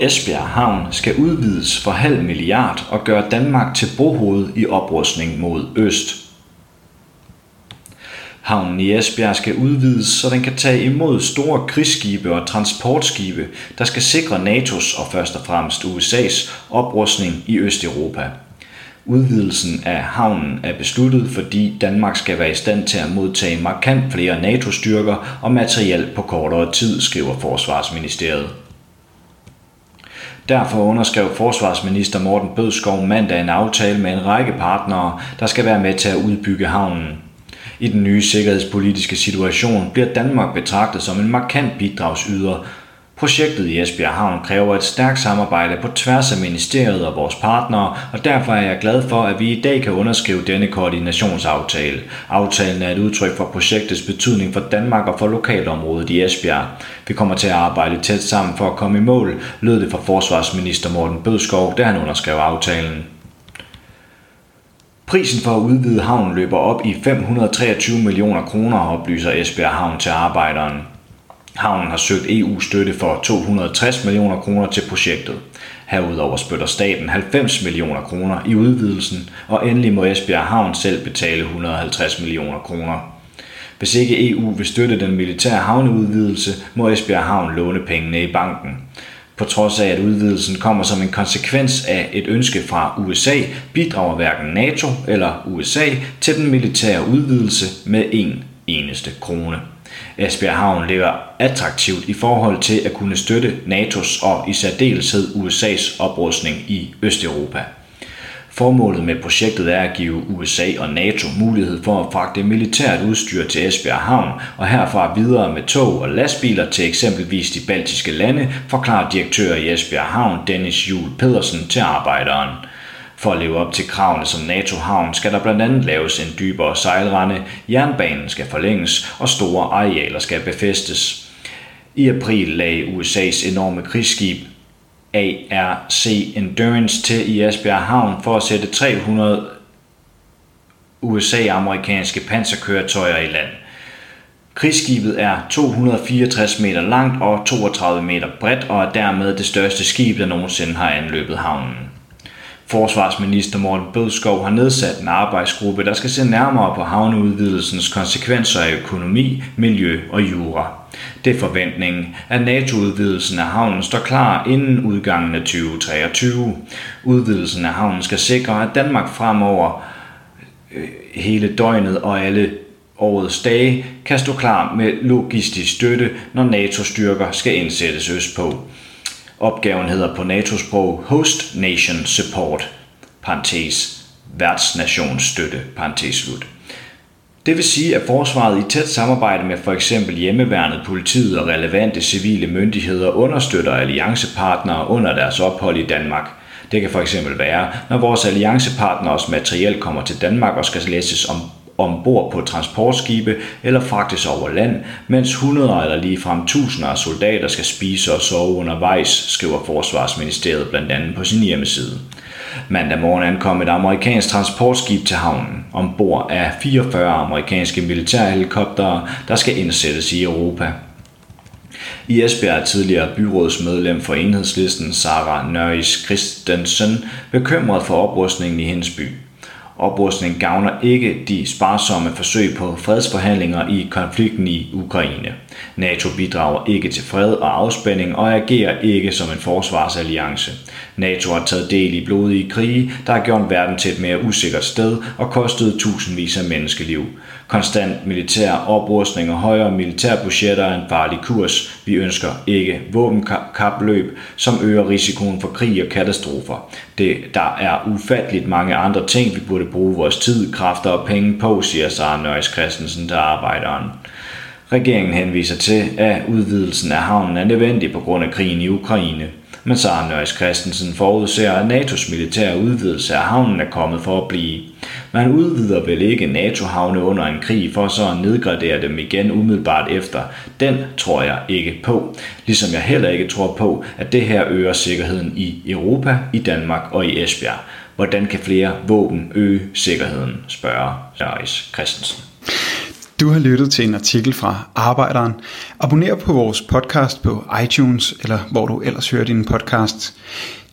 Esbjerg Havn skal udvides for halv milliard og gøre Danmark til brohoved i oprustning mod øst. Havnen i Esbjerg skal udvides, så den kan tage imod store krigsskibe og transportskibe, der skal sikre NATO's og først og fremmest USA's oprustning i Østeuropa. Udvidelsen af havnen er besluttet, fordi Danmark skal være i stand til at modtage markant flere NATO-styrker og materiel på kortere tid, skriver Forsvarsministeriet. Derfor underskrev forsvarsminister Morten Bødskov mandag en aftale med en række partnere, der skal være med til at udbygge havnen. I den nye sikkerhedspolitiske situation bliver Danmark betragtet som en markant bidragsyder, Projektet i Esbjerg Havn kræver et stærkt samarbejde på tværs af ministeriet og vores partnere, og derfor er jeg glad for, at vi i dag kan underskrive denne koordinationsaftale. Aftalen er et udtryk for projektets betydning for Danmark og for lokalområdet i Esbjerg. Vi kommer til at arbejde tæt sammen for at komme i mål, lød det fra forsvarsminister Morten Bødskov, da han underskrev aftalen. Prisen for at udvide havnen løber op i 523 millioner kroner, oplyser Esbjerg Havn til arbejderen. Havnen har søgt EU-støtte for 260 millioner kroner til projektet. Herudover spytter staten 90 millioner kroner i udvidelsen, og endelig må Esbjerg Havn selv betale 150 millioner kroner. Hvis ikke EU vil støtte den militære havneudvidelse, må Esbjerg Havn låne pengene i banken. På trods af, at udvidelsen kommer som en konsekvens af et ønske fra USA, bidrager hverken NATO eller USA til den militære udvidelse med en eneste krone. Esbjerg Havn ligger attraktivt i forhold til at kunne støtte NATO's og i særdeleshed USA's oprustning i Østeuropa. Formålet med projektet er at give USA og NATO mulighed for at fragte militært udstyr til Esbjerg Havn og herfra videre med tog og lastbiler til eksempelvis de baltiske lande, forklarer direktør i Esbjerg Havn Dennis Jul Pedersen til arbejderen. For at leve op til kravene som NATO-havn skal der blandt andet laves en dybere sejlrende, jernbanen skal forlænges og store arealer skal befæstes. I april lagde USA's enorme krigsskib ARC Endurance til i Esbjerg Havn for at sætte 300 USA-amerikanske panserkøretøjer i land. Krigsskibet er 264 meter langt og 32 meter bredt og er dermed det største skib, der nogensinde har anløbet havnen. Forsvarsminister Morten Bødskov har nedsat en arbejdsgruppe, der skal se nærmere på havneudvidelsens konsekvenser af økonomi, miljø og jura. Det er forventningen, at NATO-udvidelsen af havnen står klar inden udgangen af 2023. Udvidelsen af havnen skal sikre, at Danmark fremover øh, hele døgnet og alle årets dage kan stå klar med logistisk støtte, når NATO-styrker skal indsættes østpå. Opgaven hedder på NATO-sprog Host Nation Support, parentes, værtsnationsstøtte, parentes slut. Det vil sige, at forsvaret i tæt samarbejde med for eksempel hjemmeværnet, politiet og relevante civile myndigheder understøtter alliancepartnere under deres ophold i Danmark. Det kan for eksempel være, når vores alliancepartners materiel kommer til Danmark og skal læses om ombord på transportskibe eller fragtes over land, mens hundreder eller ligefrem tusinder af soldater skal spise og sove undervejs, skriver Forsvarsministeriet blandt andet på sin hjemmeside. Mandag morgen ankom et amerikansk transportskib til havnen. Ombord er 44 amerikanske militærhelikoptere, der skal indsættes i Europa. I Esbjerg er tidligere byrådsmedlem for enhedslisten Sara Nørris Christensen bekymret for oprustningen i hendes by. Oprustning gavner ikke de sparsomme forsøg på fredsforhandlinger i konflikten i Ukraine. NATO bidrager ikke til fred og afspænding og agerer ikke som en forsvarsalliance. NATO har taget del i blodige krige, der har gjort verden til et mere usikkert sted og kostet tusindvis af menneskeliv. Konstant militær oprustning og højere militærbudgetter er en farlig kurs. Vi ønsker ikke våbenkapløb, som øger risikoen for krig og katastrofer. Det, der er ufatteligt mange andre ting, vi burde bruge vores tid, kræfter og penge på, siger Sara Nøjes Christensen til arbejderen. Regeringen henviser til, at udvidelsen af havnen er nødvendig på grund af krigen i Ukraine. Men Sara Nøjes Christensen forudser, at NATO's militære udvidelse af havnen er kommet for at blive. Man udvider vel ikke NATO-havne under en krig for så at nedgradere dem igen umiddelbart efter. Den tror jeg ikke på. Ligesom jeg heller ikke tror på, at det her øger sikkerheden i Europa, i Danmark og i Esbjerg. Hvordan kan flere våben øge sikkerheden, spørger Nøjes Christensen. Du har lyttet til en artikel fra Arbejderen. Abonner på vores podcast på iTunes, eller hvor du ellers hører din podcast.